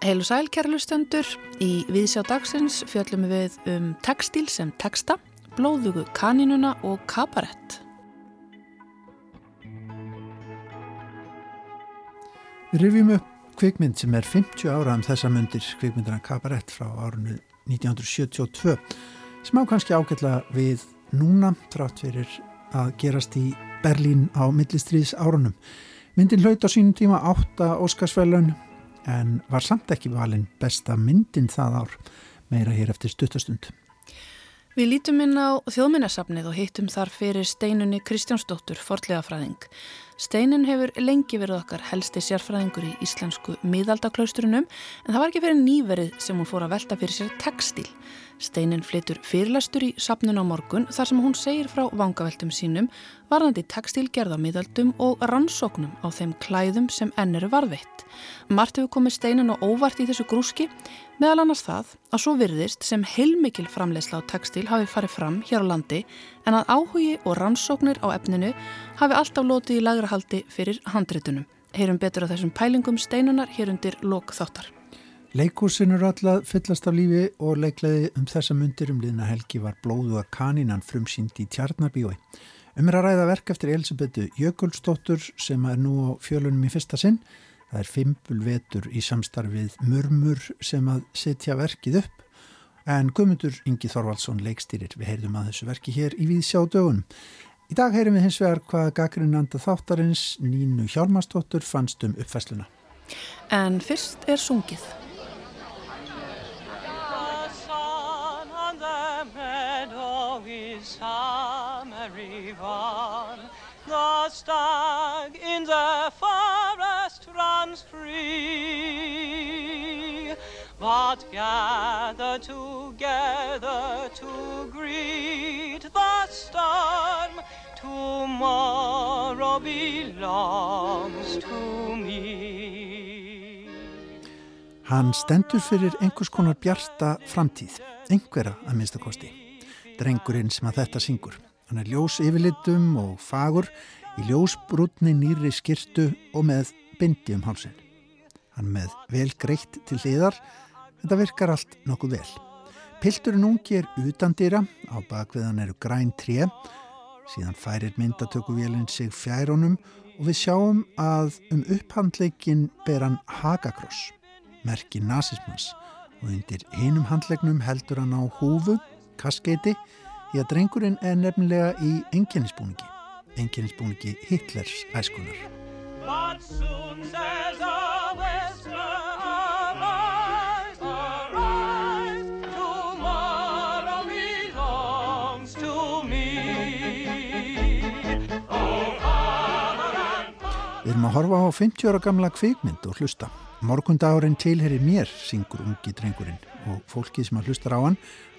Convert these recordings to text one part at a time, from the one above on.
Heilu sæl, kærlustendur. Í viðsjá dagsins fjöllum við um textil sem texta, blóðugu kaninuna og kabarett. Við rifjum upp kvikmynd sem er 50 ára um þessa myndir, kvikmyndina kabarett frá árunnu 1972, sem á kannski ágætla við núna, trátt fyrir að gerast í Berlín á millistriðs árunum. Myndin hlaut á sínum tíma átta Óskarsfælun en var samt ekki valin besta myndin það ár meira hér eftir stuttastund. Við lítum inn á þjóðminnarsafnið og hittum þar fyrir steinunni Kristjánsdóttur, forlegafræðing. Steinin hefur lengi verið okkar helsti sérfræðingur í íslensku miðaldaklausturunum en það var ekki fyrir nýverið sem hún fór að velta fyrir sér textil. Steinin flytur fyrirlestur í sapnun á morgun þar sem hún segir frá vangaveltum sínum, varðandi textilgerð á miðaldum og rannsóknum á þeim klæðum sem enn eru varðveitt. Mart hefur komið Steinin og óvart í þessu grúski, meðal annars það að svo virðist sem heilmikil framleysla á textil hafi farið fram hér á landi en að áhugi og rannsóknir á efninu hafi alltaf lotið í lagrahaldi fyrir handritunum. Heyrum betur á þessum pælingum Steinunar hér undir lok þáttar. Leikúsin eru alltaf fyllast af lífi og leikleði um þessa myndir um liðna helgi var blóðu að kanínan frumsýnd í Tjarnabíói. Um er að ræða verk eftir Elisabethu Jökulsdóttur sem er nú á fjölunum í fyrsta sinn. Það er fimpul vetur í samstarfið mörmur sem að setja verkið upp. En Guðmundur Ingi Þorvaldsson leikstýrir. Við heyrðum að þessu verki hér í Víðsjá dögun. Í dag heyrum við hins vegar hvað gaggrinnanda þáttarins Nínu Hjálmarsdóttur fannst um uppfæsluna. En fyrst er sungið. summery one. The stag in the forest but gather together to greet the storm. Tomorrow belongs to me. Hann stendur fyrir einhvers konar bjarta framtíð, einhverja að minnstakosti drengurinn sem að þetta syngur. Hann er ljós yfirlitum og fagur í ljósbrútni nýri skirtu og með bindi um hálsin. Hann með vel greitt til hliðar, þetta virkar allt nokkuð vel. Pilturinn ungi er utandýra, á bakviðan eru græn tré, síðan færir myndatökuvélinn sig fjæronum og við sjáum að um upphandleikin ber hann Hagakross, merki nazismans og undir hinum handlegnum heldur hann á húfu kaskeiti því að drengurinn er nefnilega í enginnisbúningi, enginnisbúningi Hitlers æskunar. Við erum að horfa á 50 ára gamla kvikmynd og hlusta. Morgundagurinn tilherir mér, syngur ungi drengurinn og fólki sem að hlustar á hann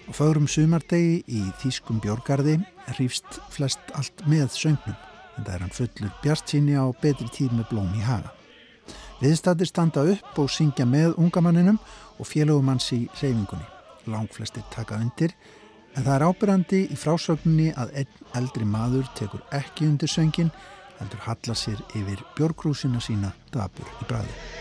Á fagrum sumardegi í Þýskum Björgarði hrýfst flest allt með söngnum en það er hann fullur bjart síni á betri tíð með blóm í haga. Viðstættir standa upp og syngja með ungamanninum og félögum hans í reyfingunni. Langflestir taka undir en það er ábyrrandi í frásögninni að einn eldri maður tekur ekki undir söngin heldur halla sér yfir björgrúsina sína dabur í bræði.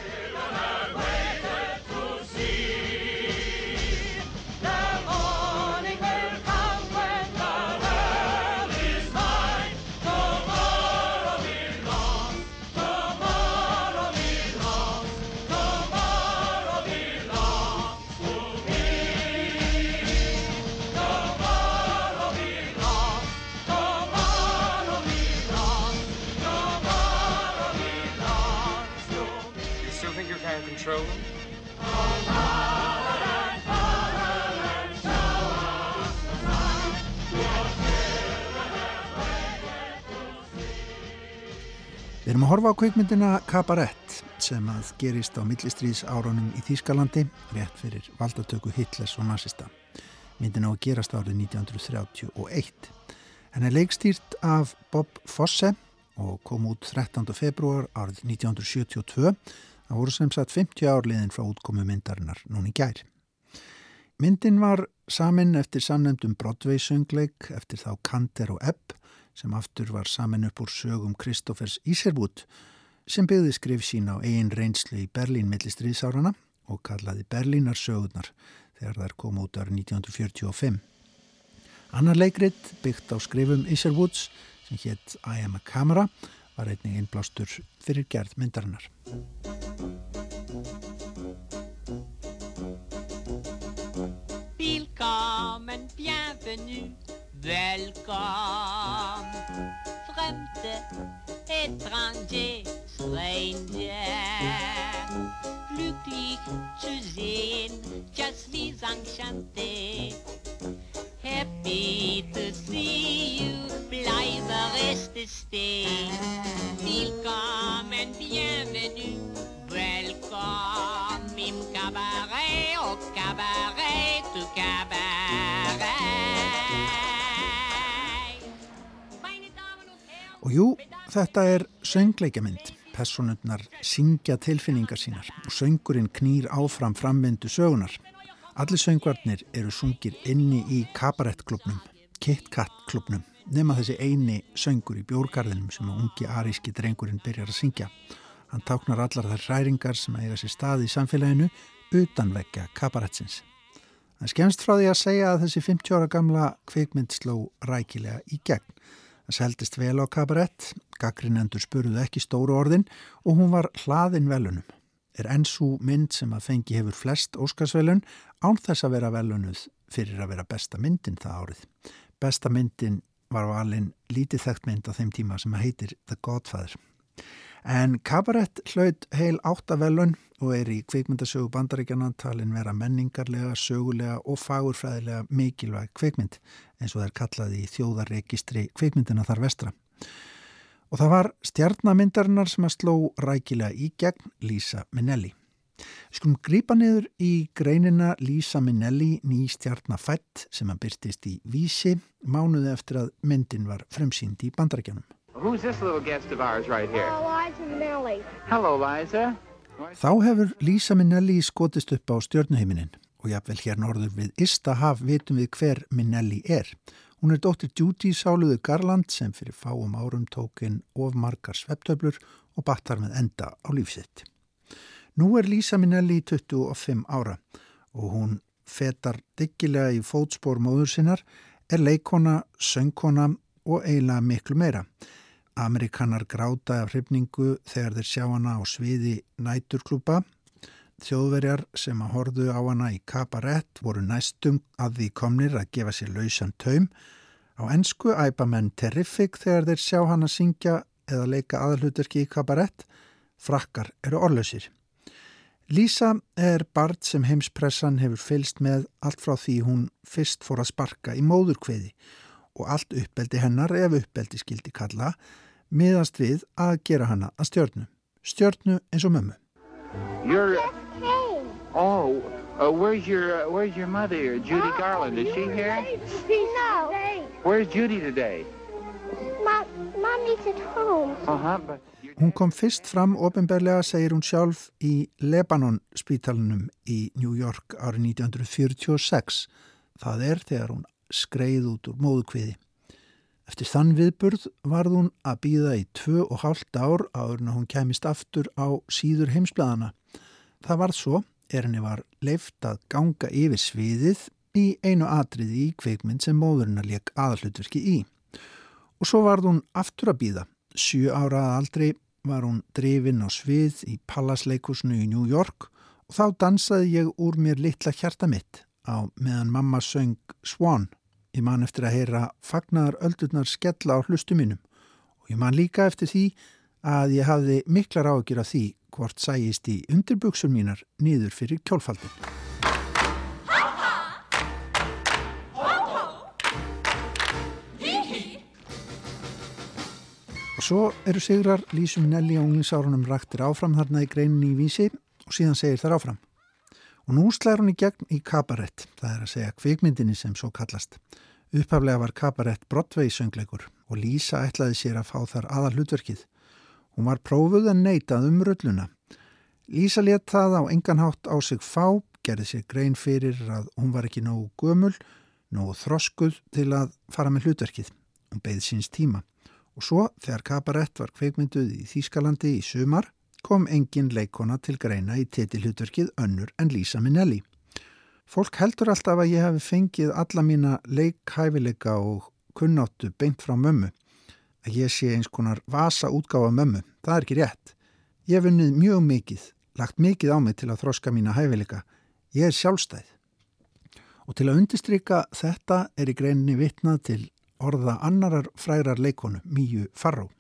Við erum að horfa á kveikmyndina Kabarett sem að gerist á millistrís árunum í Þýskalandi rétt fyrir valdatöku Hitlers og nazista. Myndin á að gerast árið 1931. Henn er leikstýrt af Bob Fosse og kom út 13. februar árið 1972. Það voru sem sagt 50 árliðin frá útkomu myndarinnar núni gær. Myndin var samin eftir samnefndum Broadway söngleik eftir þá Kanter og Epp sem aftur var samin upp úr sögum Kristófers Íservút sem byggði skrif sín á eigin reynslu í Berlín millistriðsárana og kallaði Berlínar sögurnar þegar þær kom út árið 1945. Annar leikrit byggt á skrifum Isherwoods sem hétt I am a camera var einnig innblástur fyrir gerð myndarinnar. Velkommen, bienvenue, velkommen Fremde, étranger, stranger. Glücklich zu sehen, just les enchanté Happy to see you, bleibe reste stehen Willkommen, bienvenue, welcome im Cabaret, au Cabaret, Og jú, þetta er söngleikjamynd. Personurnar syngja tilfinningar sínar og söngurinn knýr áfram framvindu sögunar. Allir söngvarnir eru sungir inni í kabarettklubnum, KitKat klubnum, nema þessi eini söngur í bjórgarðinum sem að ungi aríski drengurinn byrjar að syngja. Hann táknar allar þær hræringar sem eiga sér stað í samfélaginu utanvekja kabarettsins. Það skemst frá því að segja að þessi 50 ára gamla kvikmynd sló rækilega í gegn. Það seldist vel á kabarett, gaggrinendur spurðu ekki stóru orðin og hún var hlaðin velunum. Er ennsú mynd sem að fengi hefur flest Óskarsvelun án þess að vera velunuð fyrir að vera besta myndin það árið. Besta myndin var valin lítið þekkt mynd á þeim tíma sem heitir The Godfather. En kabarett hlaut heil áttavelun og er í kveikmyndasögu bandaríkjana talin vera menningarlega, sögulega og fagurfræðilega mikilvæg kveikmynd eins og það er kallaði í þjóðarregistri kveikmyndina þar vestra. Og það var stjarnamyndarinnar sem að sló rækilega í gegn Lísa Minnelli. Við skulum grípa niður í greinina Lísa Minnelli ný stjarnafætt sem að byrtist í Vísi mánuði eftir að myndin var fremsýnd í bandaríkjanum. Who's this little guest of ours right here? Eliza Millie. Hello, Liza. Þá hefur Lísa Minnelli skotist upp á stjörnuheiminin og jafnvel hér norður við Istahaf vitum við hver Minnelli er. Hún er dóttir Judy Sáluðu Garland sem fyrir fáum árum tókin of margar sveptöflur og battar með enda á lífsitt. Nú er Lísa Minnelli 25 ára og hún fetar diggilega í fótspór móður sinnar, er leikona, söngkona og eiginlega miklu meira. Amerikanar gráta af hrifningu þegar þeir sjá hana á sviði næturklúpa. Þjóðverjar sem að horðu á hana í kabarett voru næstum að því komnir að gefa sér lausan taum. Á ennsku æpa menn terrific þegar þeir sjá hana syngja eða leika aðalhuturki í kabarett. Frakkar eru orlausir. Lísa er barn sem heimspressan hefur fylst með allt frá því hún fyrst fór að sparka í móðurkveði og allt uppeldi hennar ef uppeldi skildi kalla miðast við að gera hana að stjörnu. Stjörnu eins og mömmu. You're. Oh, uh, where's your uh, Where's your mother, Judy Garland? Is she here? No. Where's Judy today? Mom, Mommy's at home. Uh huh. But Hún kom fyrst fram ofinberlega, segir hún sjálf, í Lebanon spítalunum í New York árið 1946. Það er þegar hún skreið út úr móðukviði. Eftir þann viðburð varð hún að býða í tvö og hálft ár áður en hún kemist aftur á síður heimsblæðana. Það varð svo er henni var leift að ganga yfir sviðið í einu atriði í kveikmynd sem móðurinn að leik aðallutverki í. Og svo varð hún aftur að býða. Sjö ára að aldrei var hún drifin á svið í Pallasleikusnu í New York og þá dansaði ég úr mér litla hjarta mitt á meðan mamma söng Swan. Ég man eftir að heyra fagnar öldurnar skella á hlustu mínum og ég man líka eftir því að ég hafði miklar ágjur af því hvort sæjist í undirbuksum mínar niður fyrir kjólfaldin. Og svo eru sigrar Lísum Nelli á unglingsárunum raktir áfram þarna í greinin í vísi og síðan segir þar áfram. Og nú slæður hún í gegn í kabarett, það er að segja kvikmyndinni sem svo kallast. Upphaflega var kabarett Broadway söngleikur og Lísa ætlaði sér að fá þar aðal hlutverkið. Hún var prófuð en neitað um rulluna. Lísa let það á enganhátt á sig fá, gerði sér grein fyrir að hún var ekki nógu gömul, nógu þroskuð til að fara með hlutverkið. Hún beigð síns tíma Og svo þegar Kabarett var kveikmynduð í Þýskalandi í sumar kom engin leikona til greina í titilhutverkið önnur en Lísa Minnelli. Fólk heldur alltaf að ég hef fengið alla mína leikhæfileika og kunnáttu beint frá mömmu. Að ég sé eins konar vasa útgáfa mömmu. Það er ekki rétt. Ég hef vunnið mjög mikið, lagt mikið á mig til að þroska mína hæfileika. Ég er sjálfstæð. Og til að undistrykka þetta er í greininni vitnað til orða annarar frærar leikonu, Míu Farró.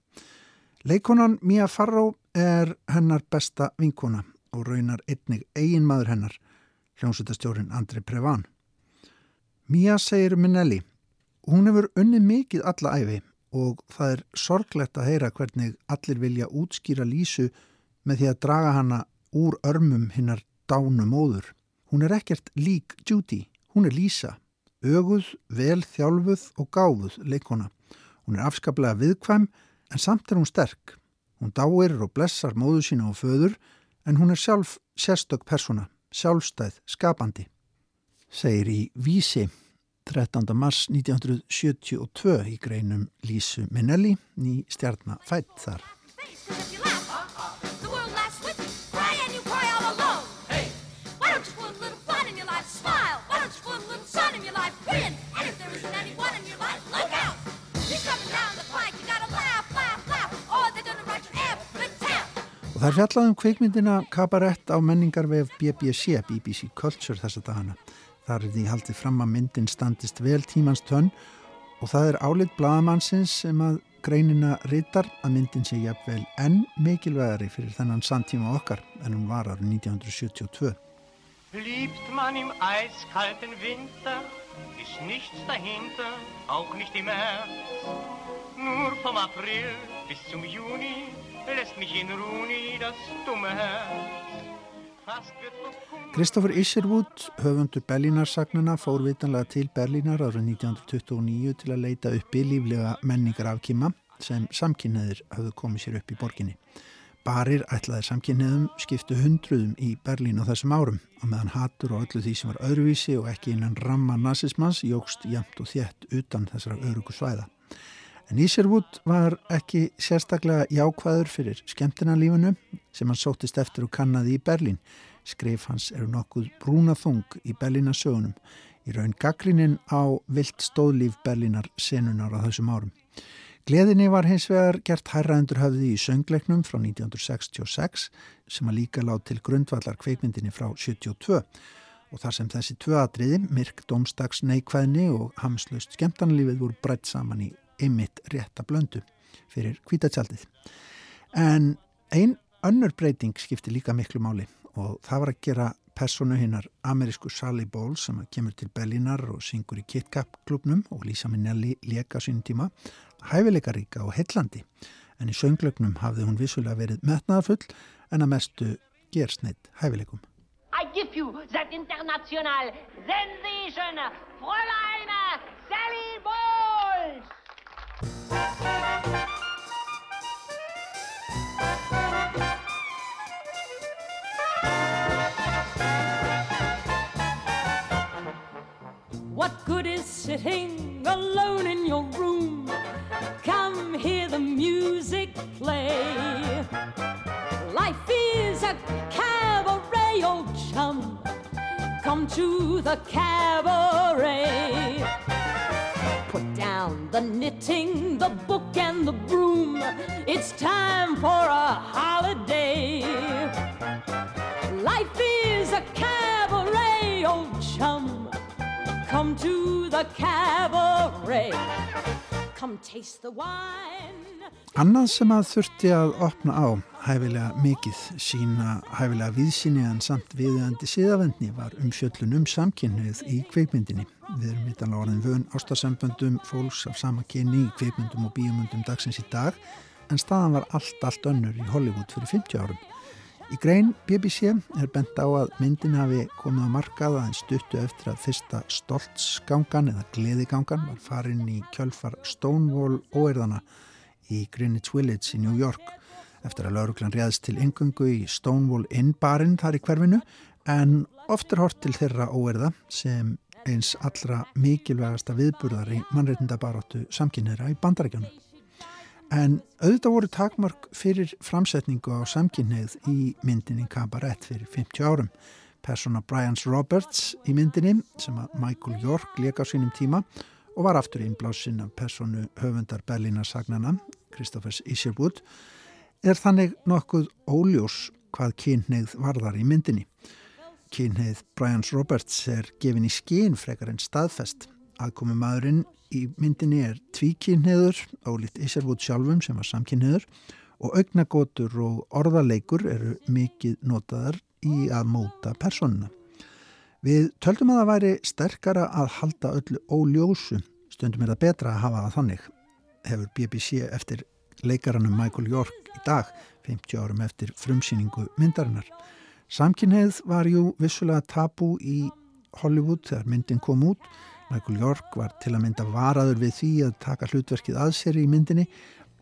Leikonan Mía Farró er hennar besta vinkona og raunar einnig eigin maður hennar, hljómsutastjórin Andri Prevan. Mía segir Minnelli, hún hefur unnið mikið alla æfi og það er sorglegt að heyra hvernig allir vilja útskýra Lísu með því að draga hana úr örmum hinnar dánu móður. Hún er ekkert lík Judy, hún er Lísa, öguð, vel þjálfuð og gáfuð leikona. Hún er afskaplega viðkvæm en samt er hún sterk. Hún dáir og blessar móðu sína og föður en hún er sjálf sérstök persona, sjálfstæð, skapandi. Segir í Vísi 13. mars 1972 í greinum Lísu Minnelli ný stjarnafætt þar. Fun? Smile. Why don't you put a little sun in your life? Grin. And if there isn't anyone in your life, look out. He's coming down the Og það er fjallað um kveikmyndina Kabarett á menningarvef BBC, BBC Culture þessa dagana. Þar er því haldið fram að myndin standist vel tímans tönn og það er álit bladamannsins sem að greinina ritar að myndin sé jafnvel enn mikilvægari fyrir þennan samtíma okkar en hún var árið 1972. Liebt man im eiskalten Winter, ist nichts dahinter, auch nicht im März. Nur vom April bis zum Juni lässt mich in Ruhe das dumme Herz. Kristoffer Isherwood, höfundur Berlínarsagnana, fór vitanlega til Berlínar árið 1929 til að leita uppi líflega menningar afkima sem samkynneðir hafðu komið sér upp í borginni. Barir ætlaðir samkynneðum skiptu hundruðum í Berlín á þessum árum og meðan hatur og öllu því sem var öðruvísi og ekki innan ramma nazismans jógst jæmt og þétt utan þessara örugu svæða. En Isherwood var ekki sérstaklega jákvæður fyrir skemmtinarlífinu sem hann sóttist eftir og kannaði í Berlín. Skrif hans eru nokkuð brúnaþung í Berlínasögunum í raun gaggrinin á vilt stóðlíf Berlínar senunar á þessum árum. Gleðinni var hins vegar gert hærraendur höfði í söngleiknum frá 1966 sem að líka lág til grundvallar kveikmyndinni frá 72 og þar sem þessi tvö atriði, myrk, domstags, neikvæðni og hamslaust skemmtanlífið voru breytt saman í einmitt rétta blöndu fyrir kvítatjaldið. En ein önnur breyting skipti líka miklu máli og það var að gera personu hinnar amerísku Sally Bowles sem kemur til Berlínar og syngur í Kit Kat klubnum og Lisa Minnelli leka sínum tíma hæfileikaríka og heillandi en í sönglögnum hafði hún vissulega verið metnaðafull en að mestu gersneitt hæfileikum. I give you that international sensation, Fräulein Sally Bowles! What good is sitting alone in your room? Come hear the music play. Life is a cabaret, old chum. Come to the cabaret. Put down the knitting, the book, and the broom. It's time for a holiday. Life is a cabaret, old chum. Come to the cabaret. Annað sem að þurfti að opna á hæfilega mikið sína hæfilega viðsynni en samt viðöndi síðavendni var umfjöllun um samkynnið í kveikmyndinni. Við erum vitanlega orðin vön ástasamböndum fólks af sama kynni í kveikmyndum og bíomöndum dagsins í dag en staðan var allt, allt önnur í Hollywood fyrir 50 árum. Í grein BBC er bent á að myndin hafi komið á markað aðeins stuttu eftir að fyrsta stoltsgangan eða gleðigangan var farin í kjölfar Stonewall óerðana í Greenwich Village í New York eftir að lauruglan réðst til yngöngu í Stonewall Inn barinn þar í hverfinu en oft er hort til þeirra óerða sem eins allra mikilvægasta viðburðar í mannreitndabaróttu samkynniðra í bandarækjunum. En auðvitað voru takmörk fyrir framsetningu á samkynneið í myndinni Cabaret fyrir 50 árum. Persona Bryans Roberts í myndinni sem að Michael York leka á sínum tíma og var aftur innblásinn af personu höfundar Berlínar sagnana, Christophers Isherwood, er þannig nokkuð óljós hvað kynneið varðar í myndinni. Kynneið Bryans Roberts er gefin í skín frekar en staðfest. Aðkomi maðurinn í myndinni er tvíkynniður, ólíkt Isherwood sjálfum sem var samkynniður og augnagotur og orðaleikur eru mikið notaðar í að móta personuna. Við töldum að það væri sterkara að halda öllu óljósu, stundum er það betra að hafa það þannig. Hefur BBC eftir leikaranum Michael York í dag, 50 árum eftir frumsýningu myndarinnar. Samkynneið var jú vissulega tabú í Hollywood þegar myndin kom út. Michael York var til að mynda varaður við því að taka hlutverkið að sér í myndinni.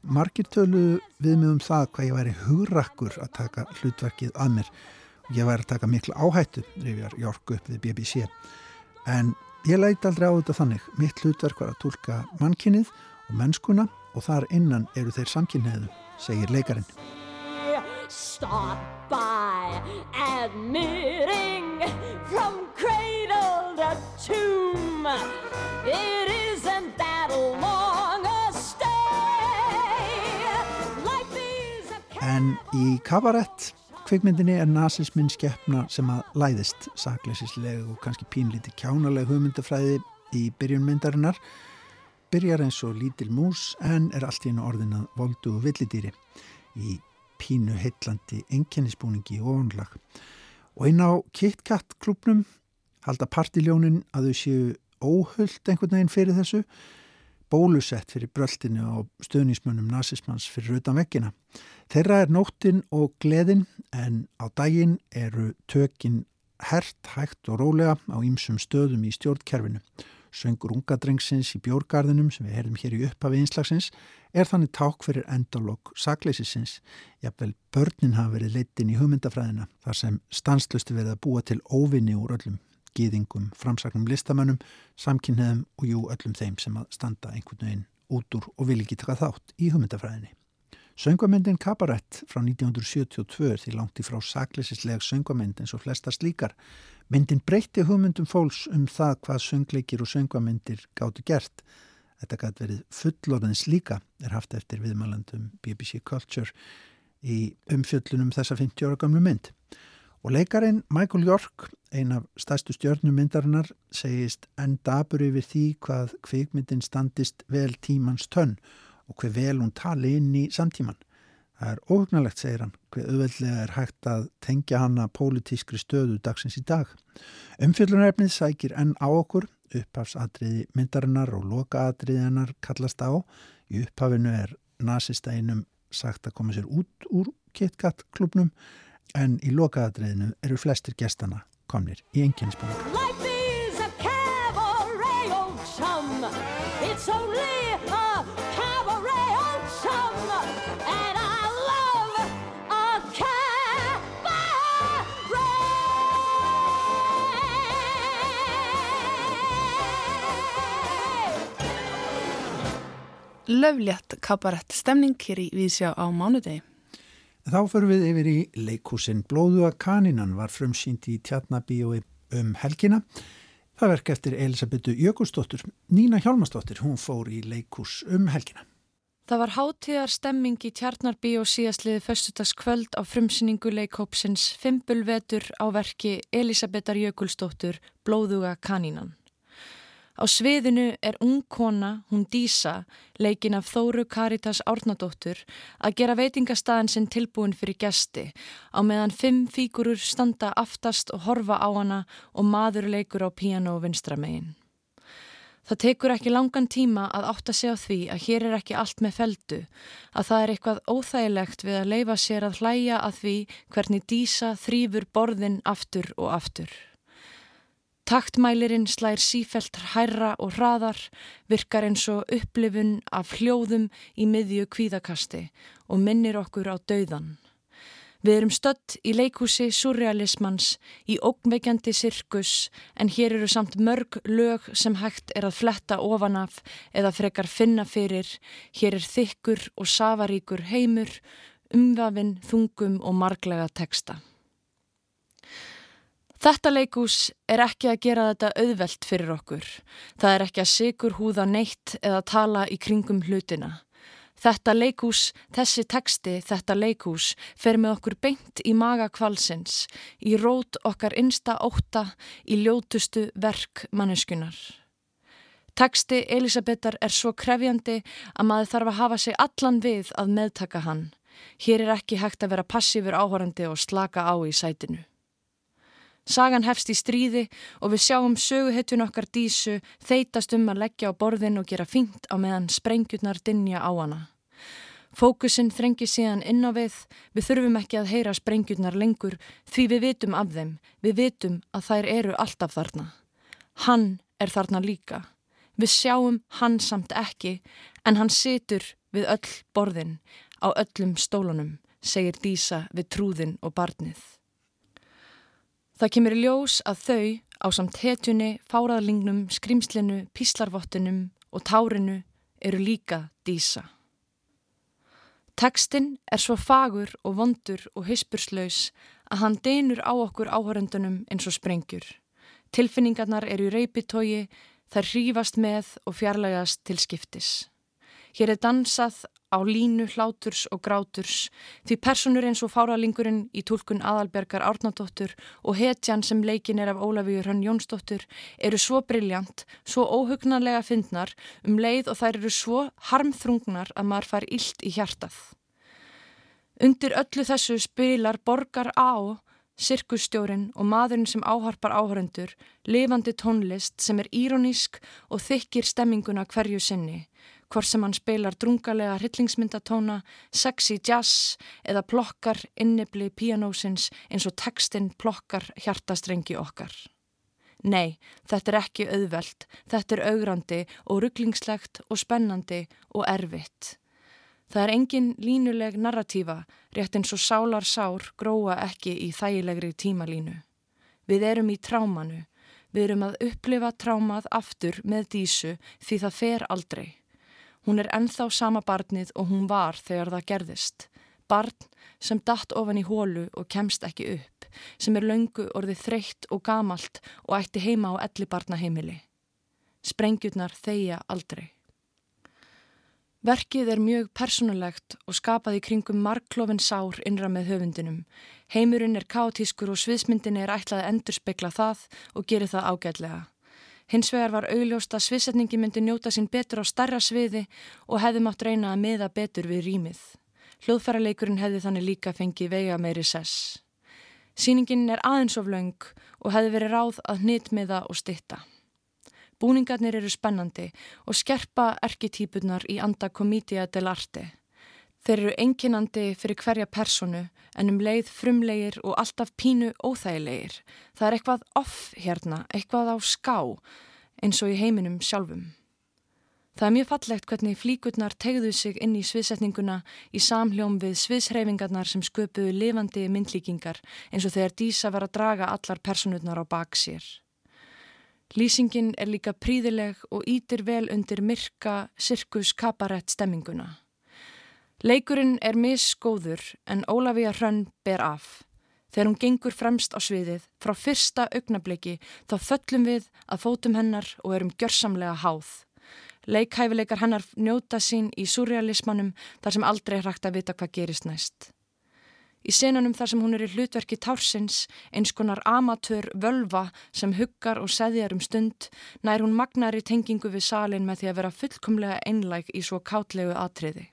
Margir tölu við mig um það hvað ég væri hugrakkur að taka hlutverkið að mér Ég væri að taka miklu áhættu, rifjar Jork upp við BBC. En ég læti aldrei á þetta þannig. Mitt hlutverk var að tólka mannkinnið og mennskuna og þar innan eru þeir samkynniðu, segir leikarinn. Start by admitting from cradle to tomb En í kabarett kvikmyndinni er nazisminn skeppna sem að læðist sakleisisleg og kannski pínlíti kjánaleg hugmyndafræði í byrjunmyndarinnar byrjar eins og lítil mús en er allt í einu orðin að voldu og villidýri í pínu heitlandi enkennisbúningi og onlag og einn á KitKat klubnum halda partiljónin að þau séu óhullt einhvern veginn fyrir þessu bólusett fyrir bröltinu á stöðnismunum nazismans fyrir utan vekkina. Þeirra er nóttin og gleðin en á daginn eru tökin hert, hægt og rólega á ýmsum stöðum í stjórnkerfinu. Söngur ungadrengsins í bjórgarðinum sem við herðum hér í upphafi einslagsins er þannig ták fyrir endalokk sakleisisins. Jafnvel börnin hafa verið leitin í hugmyndafræðina þar sem stanslöstu verið að búa til óvinni úr öllum gýðingum, framsagnum listamönnum, samkynneðum og jú öllum þeim sem að standa einhvern veginn út úr og vil ekki taka þátt í hugmyndafræðinni. Söngvamyndin Kabarett frá 1972 því langt í frá sakleisislega söngvamynd eins og flesta slíkar. Myndin breytti hugmyndum fólks um það hvað söngleikir og söngvamyndir gáttu gert. Þetta gæti verið fullorðins líka er haft eftir viðmælandum BBC Culture í umfjöllunum þessa 50 ára gamlu mynd. Og leikarin Michael York, ein af stærstu stjörnumyndarinnar, segist enn dabur yfir því hvað kvikmyndin standist vel tímans tönn og hver vel hún tali inn í samtíman. Það er óhugnalegt, segir hann, hver auðveldlega er hægt að tengja hana pólitískri stöðu dagsins í dag. Umfjöldunarefnið sækir enn á okkur, upphafsadriði myndarinnar og lokaadriðinar kallast á. Í upphafinu er nazistænum sagt að koma sér út úr KitKat klubnum en í lokaðadriðinu eru flestir gestana komnir í enginnsbúning. Cabaret. Löflétt kabarett stemning hér í Vísjá á mánudegi. Þá förum við yfir í leikúsin Blóðuga kanínan var frumsýnd í Tjarnabíói um helgina. Það verk eftir Elisabetu Jökulsdóttur. Nína Hjálmarsdóttir, hún fór í leikús um helgina. Það var hátíðar stemming í Tjarnarbíó síðastliði föstudagskvöld á frumsýningu leikópsins Fimbulvetur á verki Elisabetar Jökulsdóttur Blóðuga kanínan. Á sviðinu er ung kona, hún Dísa, leikin af Þóru Karitas Árnadóttur, að gera veitingastæðin sinn tilbúin fyrir gesti, á meðan fimm fígurur standa aftast og horfa á hana og maður leikur á píano og vinstramegin. Það tekur ekki langan tíma að átta sig á því að hér er ekki allt með feldu, að það er eitthvað óþægilegt við að leifa sér að hlæja að því hvernig Dísa þrýfur borðin aftur og aftur. Taktmælirinn slær sífelt hærra og hraðar, virkar eins og upplifun af hljóðum í miðju kvíðakasti og minnir okkur á dauðan. Við erum stött í leikúsi surrealismans, í ógnveikjandi sirkus en hér eru samt mörg lög sem hægt er að fletta ofanaf eða frekar finna fyrir. Hér er þykkur og safaríkur heimur, umvafinn, þungum og marglega teksta. Þetta leikús er ekki að gera þetta auðvelt fyrir okkur. Það er ekki að sigur húða neitt eða tala í kringum hlutina. Þetta leikús, þessi teksti, þetta leikús fer með okkur beint í maga kvalsins, í rót okkar innsta óta, í ljótustu verk manneskunar. Teksti Elisabetar er svo krefjandi að maður þarf að hafa sig allan við að meðtaka hann. Hér er ekki hægt að vera passífur áhorandi og slaka á í sætinu. Sagan hefst í stríði og við sjáum söguhetjun okkar dísu þeitast um að leggja á borðin og gera fínt á meðan sprengjurnar dinja á hana. Fókusin þrengi síðan inn á við, við þurfum ekki að heyra sprengjurnar lengur því við vitum af þeim, við vitum að þær eru alltaf þarna. Hann er þarna líka. Við sjáum hann samt ekki en hann situr við öll borðin á öllum stólunum, segir dísa við trúðin og barnið. Það kemur í ljós að þau á samt hetjunni, fáraðlingnum, skrimslinu, píslarvottunum og tárinu eru líka dísa. Tekstinn er svo fagur og vondur og hyspurslaus að hann deinur á okkur áhörendunum eins og sprengjur. Tilfinningarnar eru í reypitógi, þær hrífast með og fjarlægast til skiptis. Hér er dansað á línu hláturs og gráturs því personur eins og fáralingurinn í tólkun aðalbergar Árnadóttur og hetjan sem leikin er af Ólafíur Hrann Jónsdóttur eru svo brilljant, svo óhugnanlega fyndnar um leið og þær eru svo harmþrungnar að maður fær illt í hjartað. Undir öllu þessu spilar borgar á Sirkustjórin og maðurinn sem áharpar áhörendur, lifandi tónlist sem er írónísk og þykir stemminguna hverju sinni, hvort sem hann spilar drungalega hryllingsmyndatóna, sexy jazz eða plokkar innibli píanósins eins og tekstinn plokkar hjartastrengi okkar. Nei, þetta er ekki auðvelt, þetta er augrandi og rugglingslegt og spennandi og erfitt. Það er engin línuleg narratífa, rétt eins og sálar sár gróa ekki í þægilegri tímalínu. Við erum í trámanu, við erum að upplifa trámað aftur með dísu því það fer aldrei. Hún er enþá sama barnið og hún var þegar það gerðist. Barn sem datt ofan í hólu og kemst ekki upp, sem er löngu orðið þreytt og gamalt og ætti heima á elli barnaheimili. Sprengjurnar þeia aldrei. Verkið er mjög personulegt og skapað í kringum marklofin sár innra með höfundinum. Heimurinn er kátískur og sviðsmyndin er ætlað að endurspegla það og gerir það ágætlega. Hins vegar var augljóst að svissetningi myndi njóta sín betur á starra sviði og hefði mátt reyna að miða betur við rýmið. Hljóðfæraleikurinn hefði þannig líka fengið vega meiri sess. Sýningin er aðeins of laung og hefði verið ráð að hnitmiða og stitta. Búningarnir eru spennandi og skerpa erketýpunar í anda komidia del arte. Þeir eru enginandi fyrir hverja personu en um leið frumlegir og alltaf pínu óþægilegir. Það er eitthvað off hérna, eitthvað á ská eins og í heiminum sjálfum. Það er mjög fallegt hvernig flíkurnar tegðu sig inn í sviðsetninguna í samhljóm við sviðshreyfingarnar sem sköpuðu lifandi myndlíkingar eins og þegar dísa var að draga allar personurnar á bak sér. Lýsingin er líka príðileg og ítir vel undir myrka sirkus kabarett stemminguna. Leikurinn er misgóður en Ólafíja Hrönn ber af. Þegar hún gengur fremst á sviðið, frá fyrsta augnabliki, þá föllum við að fótum hennar og erum gjörsamlega háð. Leikhæfileikar hennar njóta sín í surrealismanum þar sem aldrei hrægt að vita hvað gerist næst. Í senunum þar sem hún er í hlutverki társins, eins konar amatör völva sem huggar og seðjar um stund, nær hún magnar í tengingu við salin með því að vera fullkomlega einlæg í svo kátlegu atriði.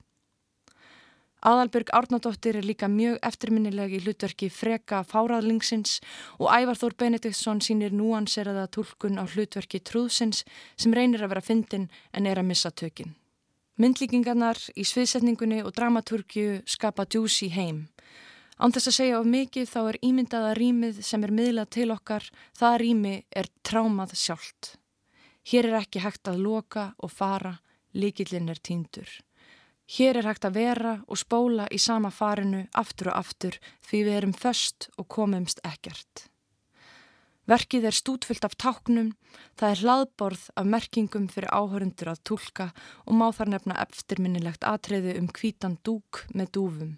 Aðalbjörg Árnadóttir er líka mjög eftirminnileg í hlutverki freka fáraðlingsins og Ævar Þór Benediktsson sínir núanseraða tólkun á hlutverki trúðsins sem reynir að vera fyndin en er að missa tökin. Myndlíkingarnar í sviðsetningunni og dramaturgju skapa djúsi heim. Án þess að segja of mikið þá er ímyndaða rýmið sem er miðlað til okkar, það rými er trámað sjálft. Hér er ekki hægt að loka og fara, líkillin er týndur. Hér er hægt að vera og spóla í sama farinu aftur og aftur því við erum föst og komumst ekkert. Verkið er stútfyllt af táknum, það er hlaðborð af merkingum fyrir áhörundur að tólka og má þar nefna eftirminnilegt atriði um kvítan dúk með dúfum.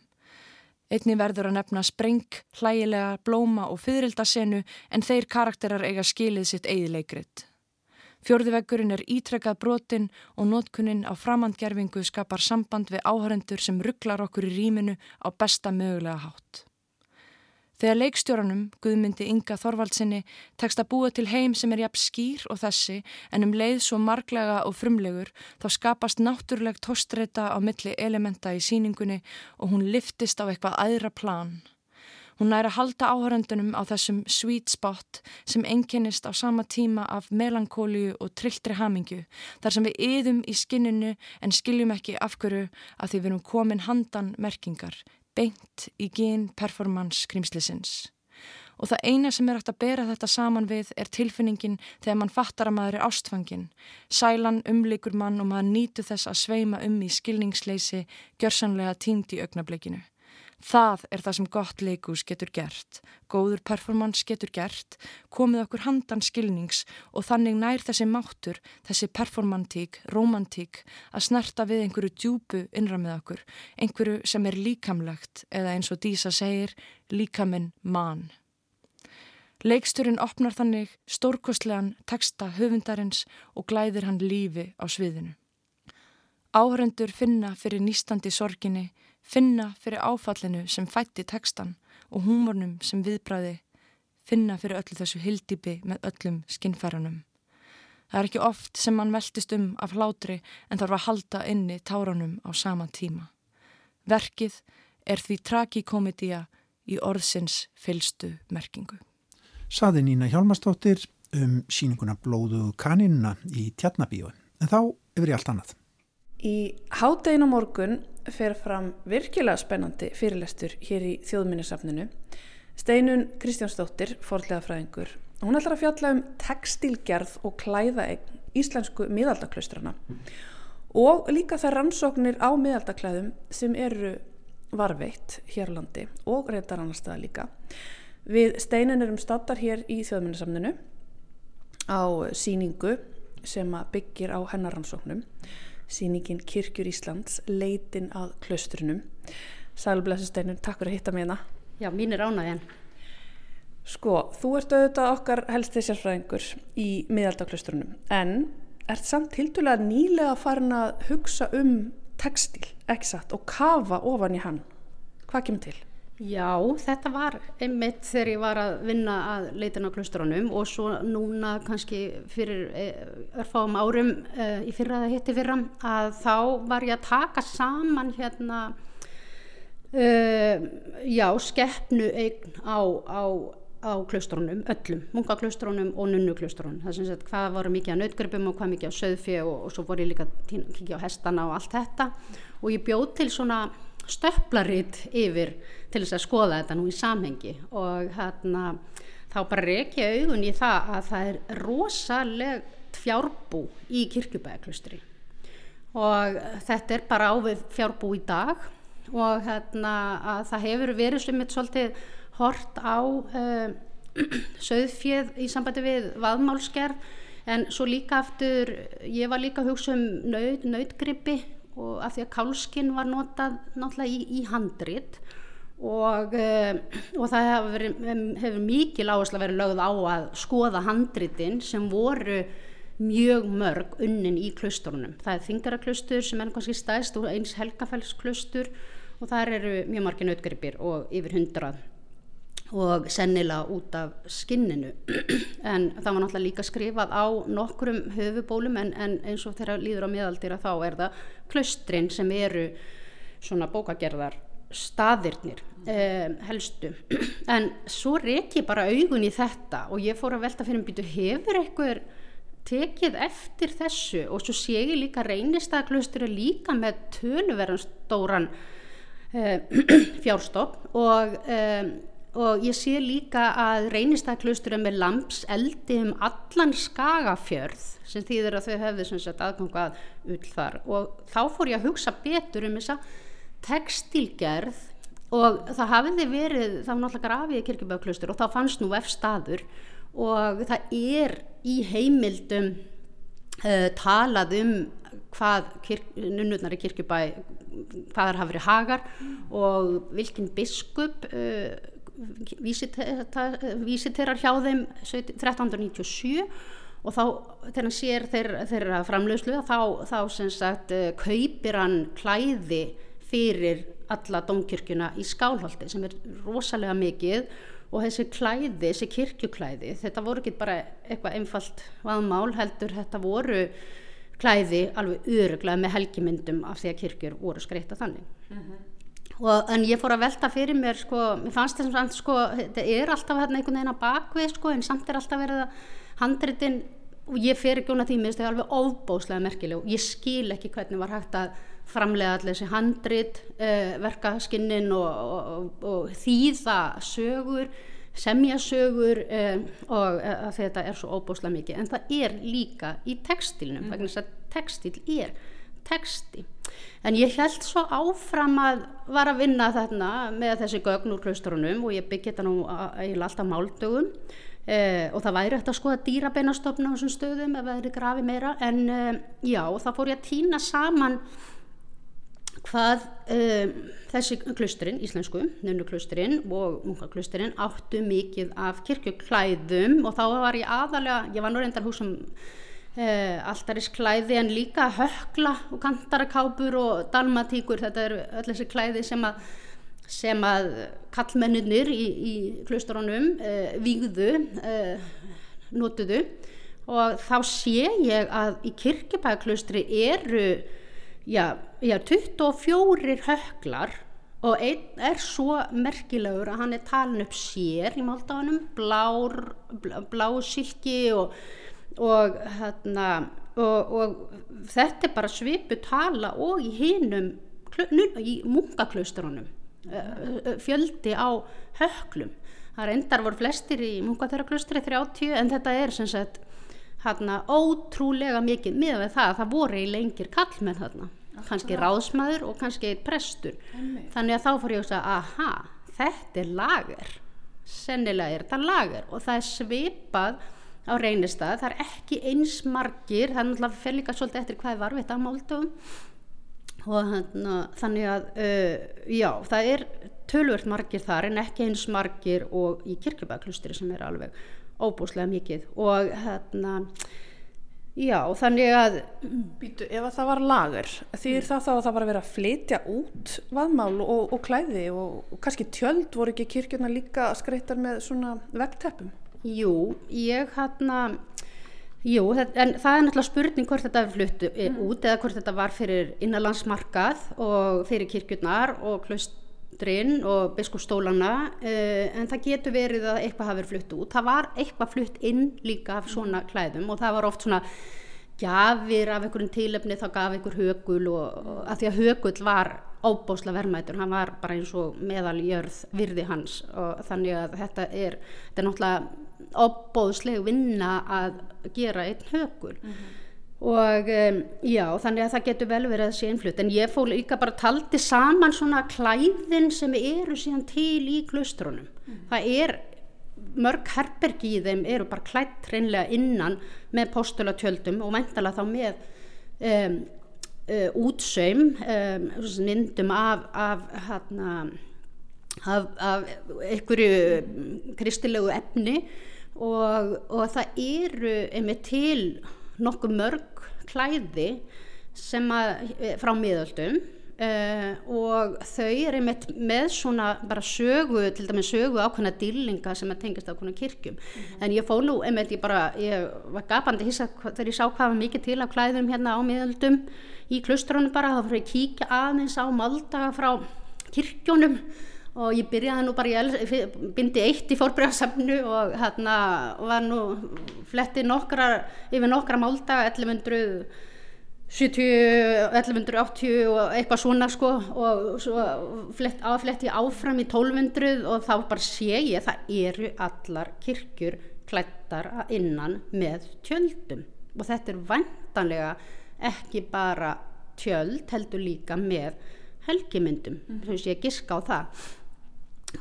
Einni verður að nefna spreng, hlægilega, blóma og fyririldasenu en þeir karakterar eiga skilið sitt eigðileikrit. Fjörðiveggurinn er ítrekkað brotin og nótkunnin á framandgerfingu skapar samband við áhörendur sem rugglar okkur í rýminu á besta mögulega hátt. Þegar leikstjóranum, Guðmyndi Inga Þorvaldsinni, tekst að búa til heim sem er jafn skýr og þessi en um leið svo marglega og frumlegur þá skapast náttúrulegt tóstreita á milli elementa í síningunni og hún liftist á eitthvað aðra plan. Hún næra halda áhöröndunum á þessum sweet spot sem enginnist á sama tíma af melankóliu og trilltri hamingju þar sem við yðum í skinninu en skiljum ekki af hverju að því við erum komin handan merkingar, beint í gen performance skrimslisins. Og það eina sem er hægt að bera þetta saman við er tilfinningin þegar mann fattar að maður er ástfangin. Sælan umlikur mann og maður nýtu þess að sveima um í skilningsleisi gjörsanlega tímt í augnablikinu. Það er það sem gott leikús getur gert, góður performance getur gert, komið okkur handan skilnings og þannig nær þessi máttur, þessi performantík, romantík að snerta við einhverju djúbu innra með okkur, einhverju sem er líkamlegt eða eins og Dísa segir, líkaminn mann. Leiksturinn opnar þannig stórkostlegan texta höfundarins og glæðir hann lífi á sviðinu. Áhrendur finna fyrir nýstandi sorginni, finna fyrir áfallinu sem fætti tekstan og húmornum sem viðbræði, finna fyrir öllu þessu hildipi með öllum skinnfæranum. Það er ekki oft sem mann veltist um af hlátri en þarf að halda inni táranum á sama tíma. Verkið er því tragikomedía í orðsins fylstu merkingu. Saði Nína Hjálmarsdóttir um síninguna Blóðu kaninuna í Tjarnabíu, en þá yfir í allt annað. Í hádegin á morgun fer fram virkilega spennandi fyrirlestur hér í þjóðminnisafninu. Steinun Kristjánsdóttir, forlega fræðingur, hún ætlar að fjalla um textilgerð og klæðaegn íslensku miðaldaklaustrana og líka þær rannsóknir á miðaldaklæðum sem eru varveitt hér á landi og reyndar annar staða líka. Við Steinun erum stattar hér í þjóðminnisafninu á síningu sem byggir á hennarannsóknum síningin Kirkjur Íslands leitin að klaustrinum Sælblessusteinun, takk fyrir að hitta mér hérna. Já, mín er ánægjan. Sko, þú ert auðvitað okkar helsti sérfræðingur í miðaldaklaustrunum en ert samt hildulega nýlega farin að hugsa um textil, ekki satt, og kafa ofan í hann. Hvað kemur til? Já, þetta var einmitt þegar ég var að vinna að leitin á klustrónum og svo núna kannski fyrir eh, örfáum árum uh, í fyrra eða hitti fyrra að þá var ég að taka saman hérna uh, já, skeppnu eign á, á, á klustrónum, öllum, munkaklustrónum og nunnuklustrónum, það sem sagt hvað voru mikið á nautgripum og hvað mikið á söðfjö og, og svo voru ég líka að kíkja á hestana og allt þetta. Og ég bjóð til svona stöplarít yfir til þess að skoða þetta nú í samhengi. Og hérna þá bara reykja augun í það að það er rosalegt fjárbú í kirkjubæðaklustri og þetta er bara ávið fjárbú í dag. Og hérna að það hefur verið sem eitt svolítið hort á uh, söðfjöð í sambandi við vaðmálskerð en svo líka aftur ég var líka að hugsa um nöð, nöðgrippi og af því að kálskinn var notað náttúrulega í, í handrit og, uh, og það hefur, verið, hefur mikil áherslu að vera lögð á að skoða handritin sem voru mjög mörg unnin í klusturunum. Það er þingaraklaustur sem er kannski stæðst og eins helgafellsklustur og þar eru mjög margir nautgripir og yfir hundrað og sennilega út af skinninu. En það var náttúrulega líka skrifað á nokkrum höfubólum en, en eins og þegar líður á miðaldýra þá er það klaustrin sem eru svona bókagerðar staðirnir eh, helstu. En svo reik ég bara augun í þetta og ég fór að velta fyrir mig býtu hefur eitthvað tekið eftir þessu? Og svo sé ég líka reynistæðaklaustur líka með töluverðan stóran eh, fjárstopp og eh, og ég sé líka að reynistæðklustur er lamps eldi um allan skagafjörð sem þýðir að þau hefðu aðgang að ull þar. Og þá fór ég að hugsa betur um þessa textilgerð og það hafiði verið, það var náttúrulega grafið í kirkjubæðklustur og þá fannst nú F-staður og það er í heimildum uh, talað um hvað nunnurnar í kirkjubæ hvað þar hafa verið hagar og vilkin biskup uh, vísiterar hjá þeim 1397 og þá þegar hann sér þeirra, þeirra framlöðslu þá, þá sagt uh, kaupir hann klæði fyrir alla domkirkjuna í skálholti sem er rosalega mikið og þessi klæði, þessi kirkjuklæði þetta voru ekki bara eitthvað einfalt vaðmál heldur þetta voru klæði alveg öruglega með helgimyndum af því að kirkjur voru skreita þannig uh -huh. Og, en ég fór að velta fyrir mér sko, mér fannst þessum samt sko þetta er alltaf hérna einhvern veginn að bakvið sko en samt er alltaf verið að handritin og ég fer ekki því mér, þetta er alveg ofbóslega merkileg og ég skil ekki hvernig var hægt að framlega allir þessi handrit uh, verkaskinnin og, og, og þýða sögur semja sögur um, og uh, þetta er svo óbúslega mikið en það er líka í textilnum mm. vegna þess að textil er texti en ég held svo áfram að var að vinna þarna með þessi gögn úr klausturunum og ég byggja þetta nú eiginlega alltaf máldögum. Uh, og það væri eftir að skoða dýrabeinastofna á þessum stöðum ef það er grafi meira. En já, þá fór ég að týna saman hvað um, þessi klusturinn, íslensku, nönnuklusturinn og munkaklusturinn áttu mikið af kirkjuklæðum og þá var ég aðalega, ég var nú reyndar húsum uh, alltarisklæði en líka hökla og kantarakápur og dalmatíkur, þetta eru öll þessi klæði sem að sem að kallmennir í, í klusturunum uh, výgðu, uh, notuðu. Og þá sé ég að í kirkjubæklustri eru já, já 24 höklar og einn er svo merkilegur að hann er talin upp sér í máldáðunum blár, blá, blá silki og, og, hérna, og, og þetta er bara svipu tala og í hinum í munkaklaustrunum fjöldi á höklum. Það reyndar voru flestir í munkaþeraklaustri 30 en þetta er sem sagt hérna ótrúlega mikið með það að það voru í lengir kallmenn hérna kannski ráðsmaður og kannski prestur. Amen. þannig að þá fór ég að segja aha, þetta er lager. Sennilega er þetta lager og það er svipað á reynistað það er ekki eins margir það er náttúrulega fyrir líka svolítið eftir hvað er varfitt á máldöfum og hana, þannig að uh, já, það er tölvört margir þar en ekki eins margir og í kirkjubæklustri sem er alveg óbúslega mikið og hérna Já, þannig að... Býtu, ef að það var lagur, mm. það þá að það var að vera að flytja út vaðmál og, og klæði og, og kannski tjöld voru ekki kirkjuna líka skreittar með svona vegteppum? Jú, ég hérna, jú, en það er náttúrulega spurning hvort þetta er fluttu mm. út eða hvort þetta var fyrir innanlandsmarkað og fyrir kirkjunar og klust drinn og biskupstólana uh, en það getur verið að eitthvað hafi verið flutt út það var eitthvað flutt inn líka af svona klæðum og það var oft svona gafir af einhverjum tílefni þá gaf einhver högul og, og að því að högul var óbósla vermaður hann var bara eins og meðaljörð virði hans og þannig að þetta er, þetta er náttúrulega óbóðsleg vinna að gera einn högul. Mm -hmm og um, já þannig að það getur vel verið að sé innflutt. En ég fór líka bara taldi saman svona klæðin sem eru síðan til í klustrunum mm. það er mörg herbergi í þeim eru bara klætt hreinlega innan með postulatjöldum og mæntala þá með um, uh, útsaum um, myndum af af, hana, af, af einhverju kristilegu efni og, og það eru einmitt til nokkuð mörg klæði sem að, eh, frá miðöldum uh, og þau eru með, með svona bara sögu, til dæmis sögu ákveðna dýrlinga sem að tengist ákveðna kirkjum mm -hmm. en ég fóð nú, einmitt ég bara ég var gapandi hissa þegar ég sá hvað var mikið til af klæðum hérna á miðöldum í klustrónu bara, þá fyrir ég kíkja aðeins á maldaga frá kirkjónum og ég byrjaði nú bara í bindi eitt í fórbríðarsafnu og hérna var nú fletti nokkra, yfir nokkra máldaga 1100 70, 1180 og eitthvað svona sko og svo flett, afletti áfram í 1200 og þá bara sé ég það eru allar kirkjur klættar innan með tjöldum. Og þetta er vantanlega ekki bara tjöld heldur líka með helgimyndum. Mm -hmm. ég giska á það.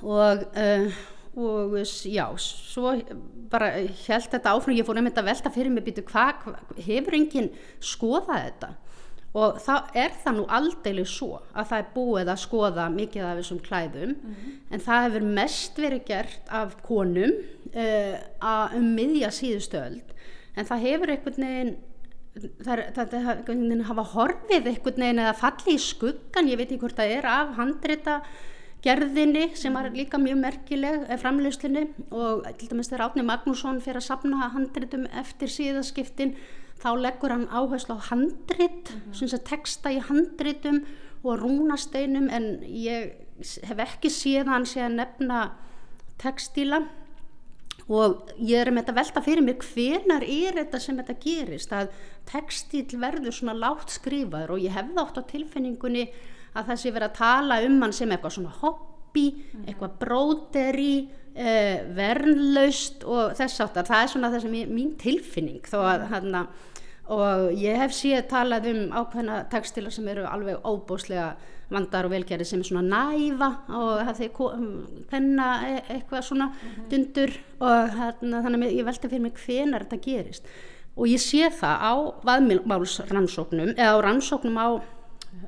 Og uh, og já, svo bara held þetta áfram, ég fór einmitt að velta fyrir mig býtu hvað, hva, hefur enginn skoðað þetta? Og þá er það nú aldeilig svo að það er búið að skoða mikið af þessum klæðum. Mm -hmm. en það hefur mest verið gert af konum uh, um miðja síðustöld en það hefur einhvern veginn það hafa horfið einhvern veginn eða falli í skuggan, ég veit ekki hvort það er af handrita gerðinni sem var líka mjög merkileg eh, framlýslinni og til dæmis þegar Átni Magnússon fyrir að sapna handritum eftir síðaskiptin þá leggur hann áherslu á handrit mm -hmm. texta í handritum og rúnasteinum. En ég hef ekki séð hann sé að nefna textíla. Og ég er með þetta velta fyrir mér hvenar er þetta sem þetta gerist? Að textíl verður svona látt skrifaður. Og ég hefði átt á tilfinningunni að það sé verið að tala um hann sem eitthvað svona hobby, mm. eitthvað bróteri, eh, vernlaust og þess aftar. Það er svona þess að mín tilfinning þó að hann mhm. að og ég hef síðan talað um ákveðna textila sem eru alveg óbúslega vandar og velgerði sem er svona næfa og það þeir penna e eitthvað svona mm -hmm. dundur og hérna, þannig að ég velta fyrir mig hvenar þetta gerist og ég sé það á vaðmálsrannsóknum eða á rannsóknum á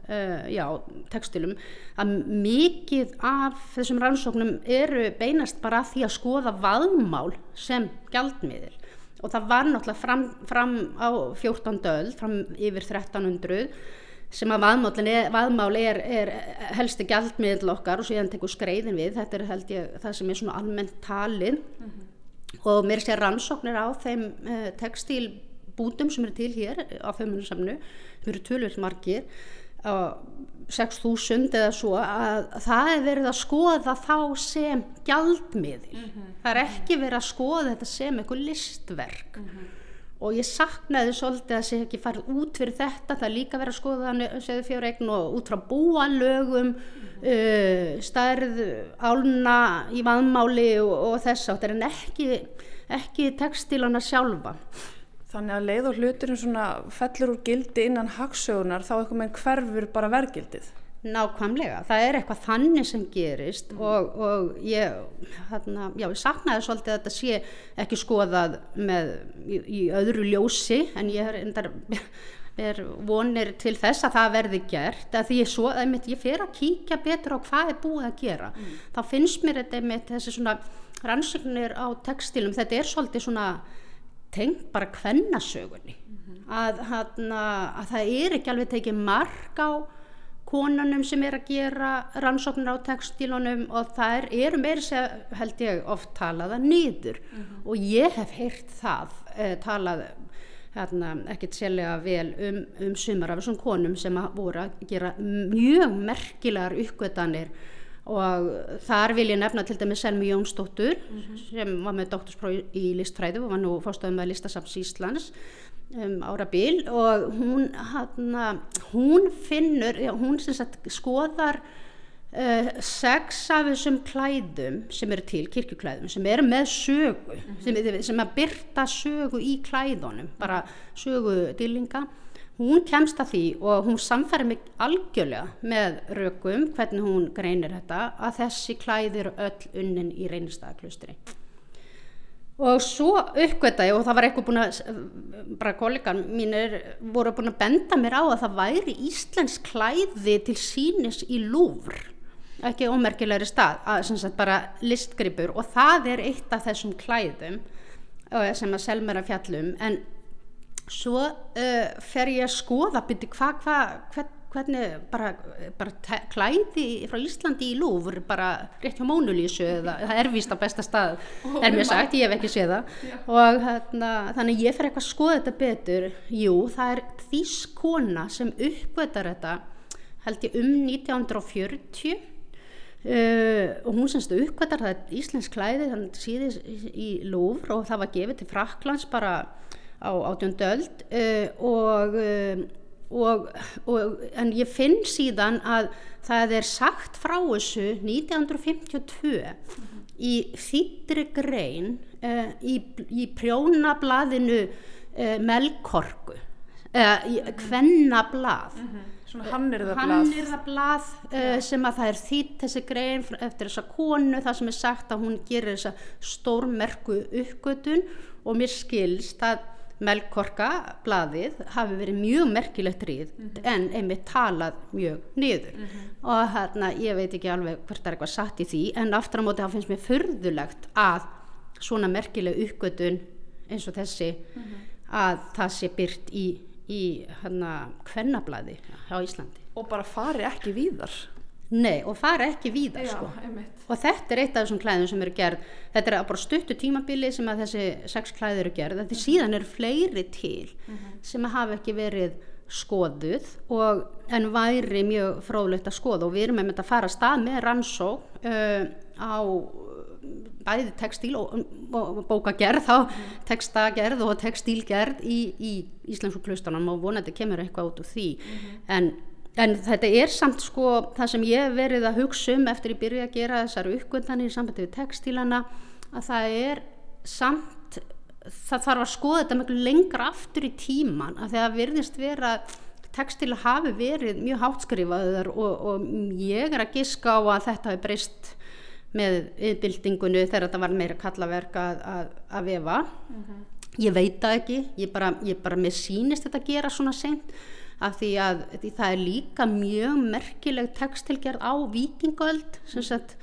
uh, já, textilum að mikið af þessum rannsóknum eru beinast bara því að skoða vaðmál sem gjaldmiðil og það var náttúrulega fram, fram á 14. öll, fram yfir 1300 sem að vaðmál er, er helsti gjaldmiðl okkar og síðan tekur skreiðin við, þetta er held ég það sem er svona almennt talin mm -hmm. og mér sé rannsóknir á þeim uh, textilbútum sem eru til hér á þauðmunarsamnu, sem eru tölvöld margir 6.000 eða svo að það er verið að skoða þá sem gjaldmiðil mm -hmm. það er ekki verið að skoða þetta sem eitthvað listverk mm -hmm. og ég saknaði svolítið að sé ekki farið út fyrir þetta það er líka verið að skoða fjóregn og út frá búalögum mm -hmm. uh, stærð álna í vaðmáli og, og þess átt en ekki, ekki textilana sjálfa Þannig að leið og hluturinn svona fellur úr gildi innan hagsögunar þá eitthvað með hverfur bara vergildið. Nákvæmlega, það er eitthvað þannig sem gerist mm. og, og ég, hérna, já, ég saknaði svolítið að þetta sé ekki skoðað með, í, í öðru ljósi en ég er, endar, er vonir til þess að það verði gert að því ég, svo, að ég, fer að kíkja betur á hvað er búið að gera. Mm. Þá finnst mér þetta með þessi svona rannsögnir á textilum, þetta er svolítið svona tengt bara kvennasögunni mm -hmm. að, hana, að það er ekki alveg tekið mark á konunum sem er að gera rannsóknir á textílunum og það er, eru meiri sem held ég oft talaða nýður mm -hmm. og ég hef heyrt það eh, talað hérna, ekkert sérlega vel um, um sumar af þessum konum sem voru að gera mjög merkilegar uppgötanir og þar vil ég nefna til dæmis Selmi Jónsdóttur mm -hmm. sem var með doktorspróf í listfræðu og var nú fórstöðum með listasafns Íslands um, ára bíl og hún, hana, hún finnur, já, hún sagt, skoðar uh, sex af þessum klæðum sem eru til, kirkjuklæðum, sem eru með sögu, mm -hmm. sem, sem að byrta sögu í klæðunum, bara sögu dýlinga hún kemst að því og hún samfæri mig algjörlega með rökum hvernig hún greinir þetta að þessi klæðir öll unnin í reynistæðaklustri og svo uppgötta ég og það var eitthvað búin að bara kollegan mínir voru búin að benda mér á að það væri Íslensk klæði til sínis í Lúfr ekki ómerkilegri stað að, sagt, bara listgripur og það er eitt af þessum klæðum sem að selmer að fjallum en svo uh, fer ég að skoða byrju hvað hva, hva, hvernig bara, bara klæði frá Íslandi í lúfur bara rétt hjá Mónulísu eða það er vist á besta stað oh, er mér sagt, ég hef ekki séð það. Yeah. og þarna, þannig ég fer eitthvað að skoða þetta betur. Jú, það er þýskona sem uppgötar þetta held ég um 1940 Uh, og hún semst uppkvæmtar það er íslensk klæði þannig síðis í Lúfr og það var gefið til Fraklands bara á átjóndöld uh, og uh, og, og, en ég finn síðan að það er sagt frá þessu 1952 í þýttri grein uh, í, í prjónablaðinu Melkorku Kvennablað. Svona hannirðablað. Hannirðablað uh, sem að það er þýtt þessi grein eftir þessa konu það sem er sagt að hún gerir þessa stórmerku uppgötun. Og mér skilst að Melkorka blaðið hafi verið mjög merkilegt ríð en einmitt talað mjög niður. Og hérna ég veit ekki alveg hvert er eitthvað satt í því en aftur á móti það finnst mér furðulegt að svona merkileg uppgötun eins og þessi að það sé byrt í, í hérna kvennablaði á Íslandi. Og bara fari ekki víðar. Nei, og fara ekki víða sko. einmitt. og þetta er eitt af þessum klæðum sem eru gerð. Þetta er bara stuttu tímabili sem að þessi sex klæði eru gerð, þetta síðan eru fleiri til sem að hafa ekki verið skoðuð og en væri mjög fróðlegt að skoða. Og við erum með að fara að stað með rannsó uh, á bæði textíl og, og bókagerð þá textagerð og textílgerð í, í Íslensku klaustanum og vonandi kemur eitthvað út úr því. En En þetta er samt sko það sem ég hef verið að hugsa um eftir ég byrja að gera þessar uppgöndanir í sambandi við textílana að það er samt, það þarf að skoða þetta miklu lengra aftur í tíman að það virðist vera textíla hafi verið mjög hátskrifaður og, og ég er að giska á að þetta hafi breyst með yðbildingunni þegar þetta var meira kallaverk að, að, að vefa. Ég veit það ekki, ég bara, ég bara mér sýnist þetta að gera svona seint af því að því það er líka mjög merkileg textilgerð á vikingöld sem sagt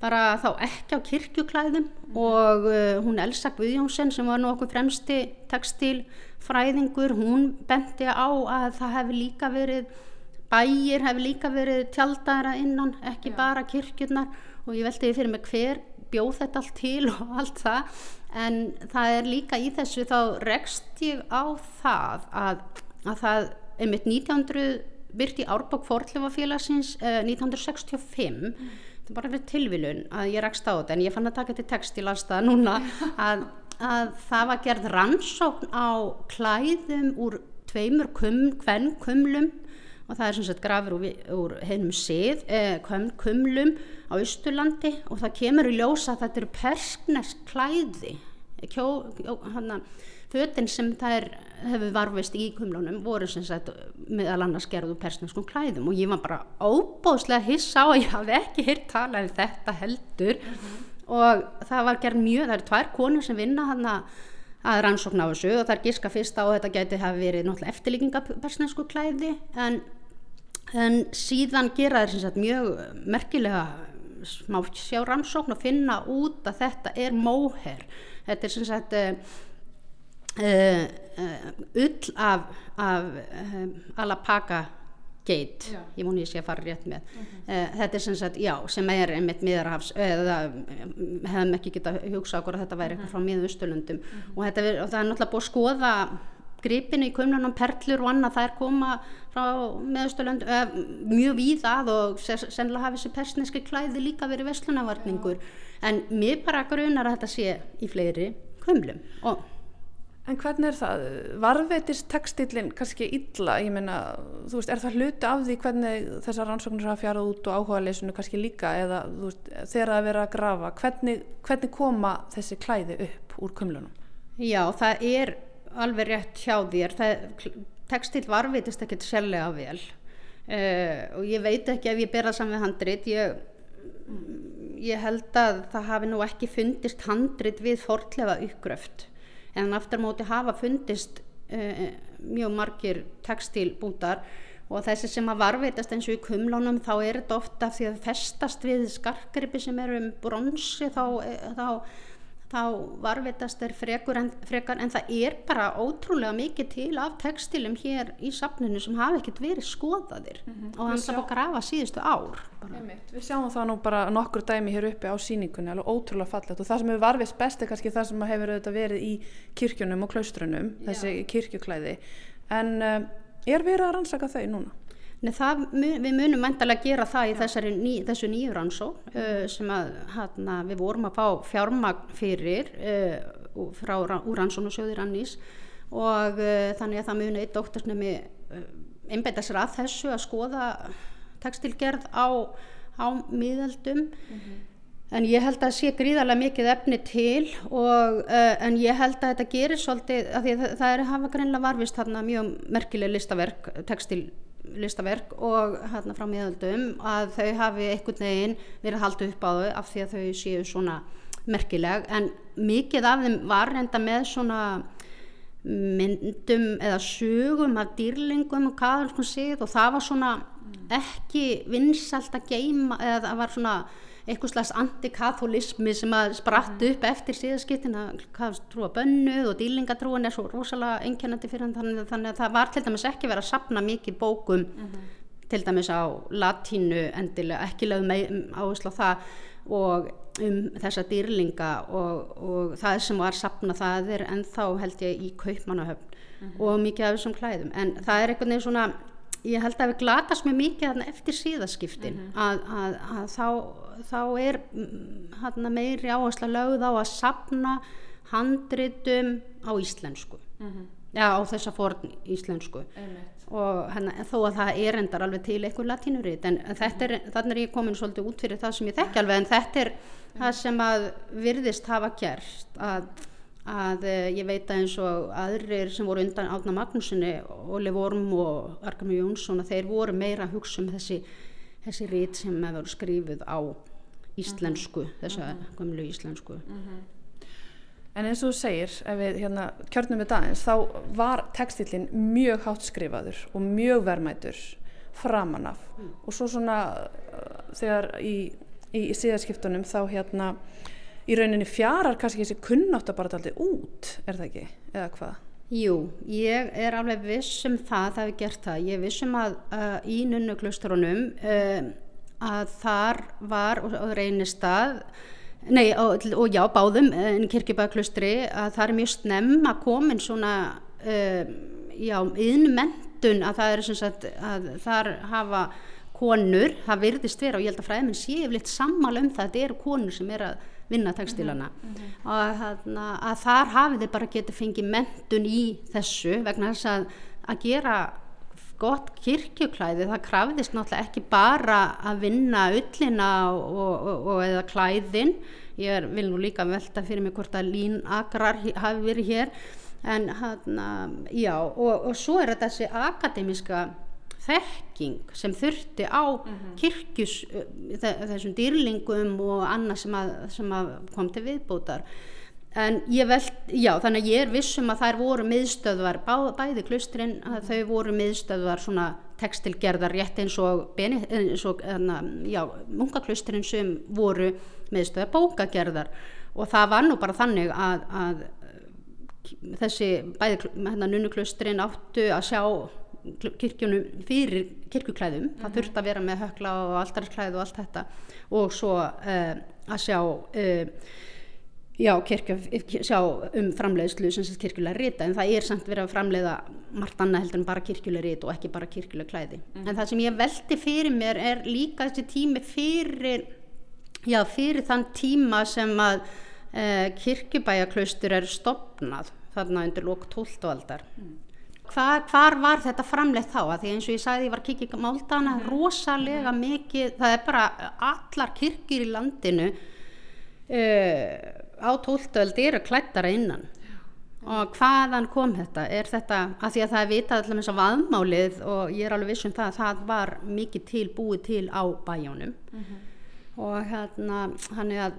bara þá ekki á kirkjuklæðum og uh, hún Elsa Guðjónsson sem var nú okkur fremsti textilfræðingur hún benti á að það hefði líka verið bæir hefði líka verið tjaldara innan ekki bara kirkjurnar. Og ég veldi fyrir mig hver bjóð þetta allt til og allt það? En það er líka í þessu þá rekst ég á það að, að það einmitt 1900 byrti árbók forðlefafélagsins uh, 1965 það er bara fyrir tilvilun að ég rakst á þetta en ég fann að taka til text í landstæða núna að, að það var gerð rannsókn á klæðum úr tveimur kvenn kumlum og það er sem sagt grafur úr, úr heinum sið, eh, kum, kumlum á Östurlandi og það kemur í ljósa að þetta eru persknesk klæði. Kjó, kjó, hana, fötin sem það er, hefur varfist í kumlunum voru sem sagt meðal annars gerðu persneskum klæðum og ég var bara óbóðslega hissa á að ég hafi ekki hýrt talað um þetta heldur. Og það var gerð mjög, það eru tvær konur sem vinna hann að rannsókna á þessu og það er giska fyrst á að þetta gæti hafi verið náttúrulega eftirlíkinga persnesku klæði. En, en síðan gera þeir sem sagt mjög merkilega smá sjá rannsókn og finna út að þetta er móher. Þetta er sem sagt uh, ull af, af um, alapaka geit, ég voni ég sé að fara rétt með. Uh, þetta er sem sagt, já, sem er einmitt miðarhafs, eða um, hefðum ekki geta hugsað okkur að þetta væri eitthvað frá miðvusturlundum og, þetta, er- og það er náttúrulega búið að skoða gripinu í kumlanum perlur og annað þær koma frá meðusturlönd mjög víðað og se- sennilega hafi þessi persneski klæði líka verið veslunarvarningur en mér bara grunar að þetta sé í fleiri kumlum. Og En hvernig er það? Varveitist textillin kannski illa? Ég meina, þú veist, er það hluti af því hvernig þessar rannsóknir hafa fjarað út og áhuga leysinu kannski líka eða veist, þegar það er verið að grafa, hvernig, hvernig koma þessi klæði upp úr kumlunum? Já, það er alveg rétt hjá þér. Það, textil varvitist ekkert sérlega vel uh, og ég veit ekki ef ég bera saman við handrit. Ég, ég held að það hafi nú ekki fundist handrit við fortlefa uppgröft en aftur móti hafa fundist uh, mjög margir textilbútar og þessi sem að varveitast eins og í kumlánum þá er þetta ofta því að festast við skarkripi sem eru um bronsi þá, eh, þá, þá varveitast er frekar en, frekar en það er bara ótrúlega mikið til af textilum hér í safninu sem hafa ekkert verið skoðaðir og hann Við þarf að grafa síðustu ár. Við sjáum það nú bara nokkur dæmi hér uppi á síningunni, alveg ótrúlega fallegt og það sem hefur varfist best er kannski það sem hefur verið í kirkjunum og klaustrunum, þessi kirkjuklæði. En um, er verið að rannsaka þau núna? Nei, það, við munum mæntalega gera það í þessari ný, þessu nýju rannsó uh, sem að hana, við vorum að fá fjármagn fyrir uh, frá, úr rannsónusjóði Rannís. Og uh, þannig að það muni eitt doktorsnemi uh, einbeita sér að þessu að skoða tekstilgerð á, á miðaldum en ég held að sé gríðarlega mikið efni til og, en ég held að þetta gerir svolítið, að að það, það er hafa greinlega varfist þarna mjög merkileg listaverk, tekstil listaverk og hérna frá miðaldum að þau hafi einhvern veginn verið haldið upp á þau af því að þau séu svona merkileg. En mikið af þeim var reynda með svona myndum eða sögum af dýrlingum og kaðalskun sigð og það var svona ekki vinsalt að geima eða það var svona eitthvað slags antikatholismi sem að spratt upp eftir síðaskiptina trúa bönnuð og dýlingatrúin er svo rosalega einkennandi fyrir hann þannig, þannig að það var til dæmis ekki verið að sapna mikið bókum til dæmis á latínu endilega ekki lögum áherslu á það og um þessa dýrlinga og, og það sem var sapna það er ennþá held ég í kaupmannahöfn og mikið af þessum klæðum. En það er einhvern veginn svona ég held að við glatast mjög mikið eftir síðaskiptin. Að, að, að þá, þá er mm, meiri áhersla lögð á að sapna handritum á íslensku. Já á þessa forn íslensku. Og hana, þó að það er endar alveg til eitthvað latínurit en þetta er, þannig er ég komin svolítið út fyrir það sem ég þekki alveg en þetta er það sem að virðist hafa gerst að, að eh, ég veit að eins og aðrir sem voru undan Átna Magnúsinni, Óli Vorm og Arkamur Jónsson að þeir voru meira að hugsa um þessi, þessi rít sem hefur skrifuð á íslensku, þessa gömlu íslensku. En eins og þú segir, ef við hérna, kjörnum við dagins, þá var textillin mjög hátt skrifaður og mjög verðmætur framan af. Og svo svona uh, þegar í, í, í síðarskiptunum þá hérna í rauninni fjarar kannski þessi kunnátt að bara taldi út, er það ekki, eða hvað? Jú, ég er alveg viss um það, það hefur gert það. Ég er viss um að uh, í nunnuklusturunum uh, að þar var og, og reynist að Nei, og, og já, báðum en kirkjubæðaklustri að það er mjög snemm að komin svona uh, já, yðnmentun að það er sem sagt að þar hafa konur, það virðist vera og ég held að fræðminn sé yfirleitt sammála um það að þetta eru konur sem er að vinna tekstilana mm -hmm. og að, að þar hafið þið bara getið fengið mentun í þessu vegna þess að að gera gott kirkjuklæði, það krafðist náttúrulega ekki bara að vinna ullina og, og, og eða klæðin. Ég er, vil nú líka velta fyrir mig hvort að línagrar hafi verið hér. En hann, já og, og svo er þetta þessi akademiska þekking sem þurfti á kirkjus þessum dýrlingum og annað sem, að, sem að kom til viðbótar. En ég veld, já þannig að ég er vissum að þær voru miðstöðvar bá, bæði klustrin að þau voru miðstöðvar svona tekstilgerðar rétt eins og, og já, mungaklustrin sem voru miðstöðar bókagerðar. Og það var nú bara þannig að, að þessi bæði hérna nunnuklustrin áttu að sjá kirkjunum fyrir kirkjuklæðum mm -hmm. það þurfti að vera með hökla og altarsklæð og allt þetta og svo uh, að sjá uh, já, kirkja, sjá um framleiðslu sem sagt kirkjulega rita en það er samt verið að framleiða margt annað heldur en bara kirkjulega rita og ekki bara kirkjulega klæði Mhm. en það sem ég veldi fyrir mér er líka þessi tími fyrir já, fyrir þann tíma sem að uh, kirkjubæjaklaustur er stopnað þarna undir lók 12. aldar Hvar, hvar var þetta framleitt þá? Því eins og ég sagði, ég var í Máldana, rosalega mikið, það er bara allar kirkir í landinu uh, á tóltöld eru klættara innan. Og hvaðan kom þetta? Er þetta, að því að það er vitað allir eins og vaðmálið og ég er alveg viss um það að það var mikið til búið til á bæjónum og hérna, hann er að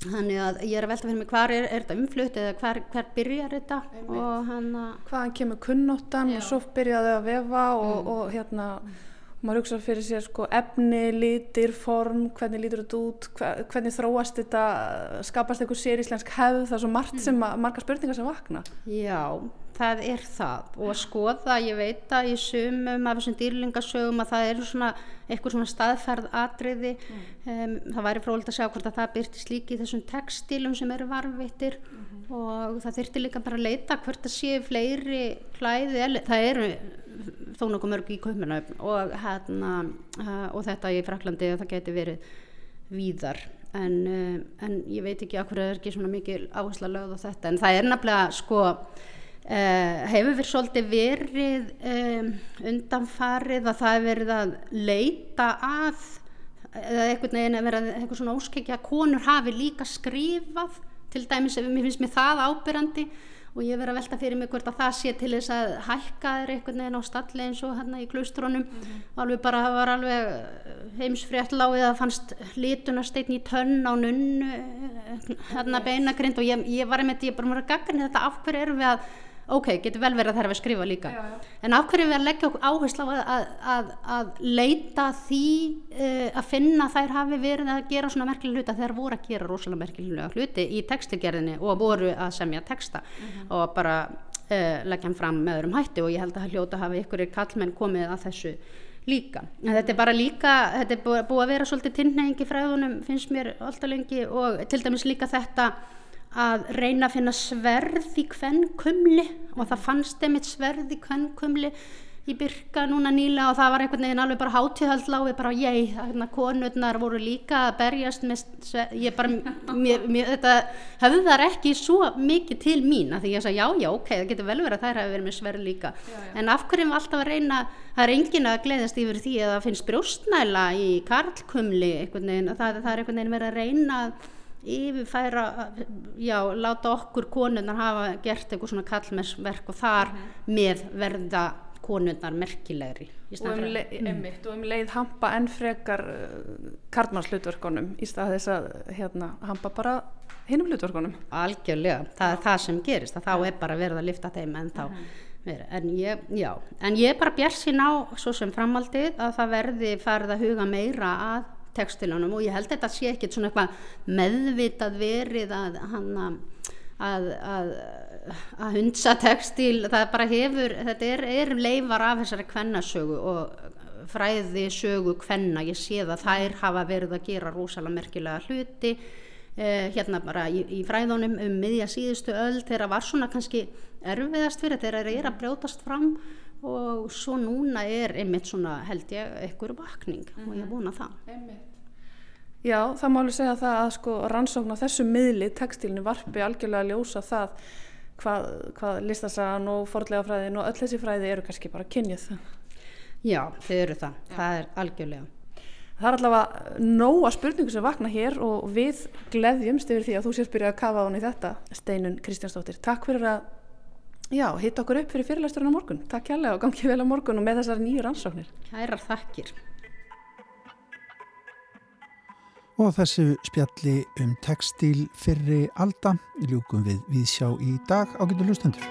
Þannig að ég er að velta fyrir mig hvar er, er þetta umflutt eða hver, hver byrjar þetta? Og hann að hvaðan kemur kunnóttan? Og svo byrjaði að vefa og, og hérna maður hugsa fyrir sér sko efni, litir, form hvernig lítur þetta út, hve- hvernig þróast þetta? Skapast einhver séríslensk hefð? Það er svo margt sem að, margar spurningar sem vakna. Já, það er það. Og að skoða, ég veit að í sumum af þessum dýrlingasögum að það eru svona eitthvað svona staðferð atriði. Um, það væri frólægt að sjá hvort að það byrtist líki í þessum textílum sem eru varvittir og það þyrfti líka bara að leita hvort það séu fleiri klæði, það eru þó nokkuð mörg í kaupmanöfn og, hérna, og þetta í Fraklandi það geti verið víðar. En, en ég veit ekki að hverju er ekki svona mikil áhersla lögð á þetta. En það er nefnilega sko Uh, hefur við svolítið verið um, undanfarið að það hefur verið að leita að eða einhvern veginn að vera eitthvað svona óskekja að konur hafi líka skrifað til dæmis ef mér finnst mér það ábyrrandi og ég verið að velta fyrir mig hvort að það sé til þess að hækka þér einhvern veginn á stalli eins og hérna í klustrónum mm -hmm. alveg bara það var alveg heimsfrétt láið að fannst litunarsteitn í tönn á nunnu hérna beinagrind og ég, ég var einmitt, ég bara mjög að gagna þetta af hverju erum við að ok, getur vel verið að það er að skrifa líka já, já. en af hverju við að leggja áherslu á að, að, að leita því uh, að finna þær hafi verið að gera svona merkilega hluti að þær voru að gera rosalega merkilega hluti í textilgerðinni og voru að semja texta mhm. -huh. og bara uh, leggja hann fram með öðrum hætti og ég held að það hljóta hafi ykkur kallmenn komið að þessu líka en þetta er bara líka, þetta er búið að vera svolítið tinnhengi fræðunum finnst mér alltaf lengi og til dæmis líka þetta að reyna að finna sverð í kvennkumli og það fannst einmitt sverð í kvennkumli í byrka núna nýla og það var einhvern veginn alveg bara hátíðhaldláði bara ég, þannig að konurnar voru líka að berjast með ég bara, mér, mér, þetta höfðar ekki svo mikið til mín að því ég sagði já, já, ok, það getur vel verið að þær hafi verið með sverð líka já, já. en af hverjum alltaf að reyna, það er engin að gleðast yfir því að það finnst brjóstnæla í karlkumli, einhvern veginn, það, það er einhvern veginn verið að reyna að yfirfæra, já, láta okkur konunnar hafa gert eitthvað svona kallmessverk og þar mm -hmm. með verða konunnar merkilegri og um, leið, einmitt, og um leið hampa enn frekar uh, karlmannslutverkonum í stað þess að hérna, hampa bara hinnum hlutverkonum algjörlega, það já. er það sem gerist þá ja. er bara verið að lifta þeim en þá mm -hmm. en ég, já, en ég er bara björn sín á svo sem framaldið að það verði farið að huga meira að tekstilunum og ég held að þetta sé ekkert svona eitthvað meðvitað verið að hann að, að, að hundsa tekstil, það bara hefur þetta er, er leifar af þessari kvennasögu og fræði sögu kvenna, ég sé það þær hafa verið að gera rosalega merkilega hluti eh, hérna bara í, í fræðunum um miðja síðustu öll þegar var svona kannski erfiðast fyrir þegar það er að brjótast fram og svo núna er einmitt svona held ég einhverju vakning mm -hmm. og ég mhm. vona það einmitt. Já, það máli segja það að sko rannsókn á þessu miðli tekstilinu varfi algjörlega að ljósa það hvað, hvað listasagan og forlega fræðin og öll þessi fræði eru kannski bara kynjuð Já, þau eru það, Já. það er algjörlega Það er allavega nóga spurningu sem vakna hér og við gleðjumst yfir því að þú sést byrja að kafa á í þetta Steinun Kristjánsdóttir, takk fyrir að Já, hitt okkur upp fyrir fyrirlæsturinn á morgun. Takk kjærlega og gangið vel á morgun og með þessar nýju rannsóknir. Hærar þakkir. Og þessu spjalli um textil fyrri alda ljúkum við við sjá í dag á getur hlustendur.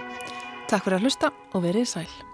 Takk fyrir að hlusta og verið sæl.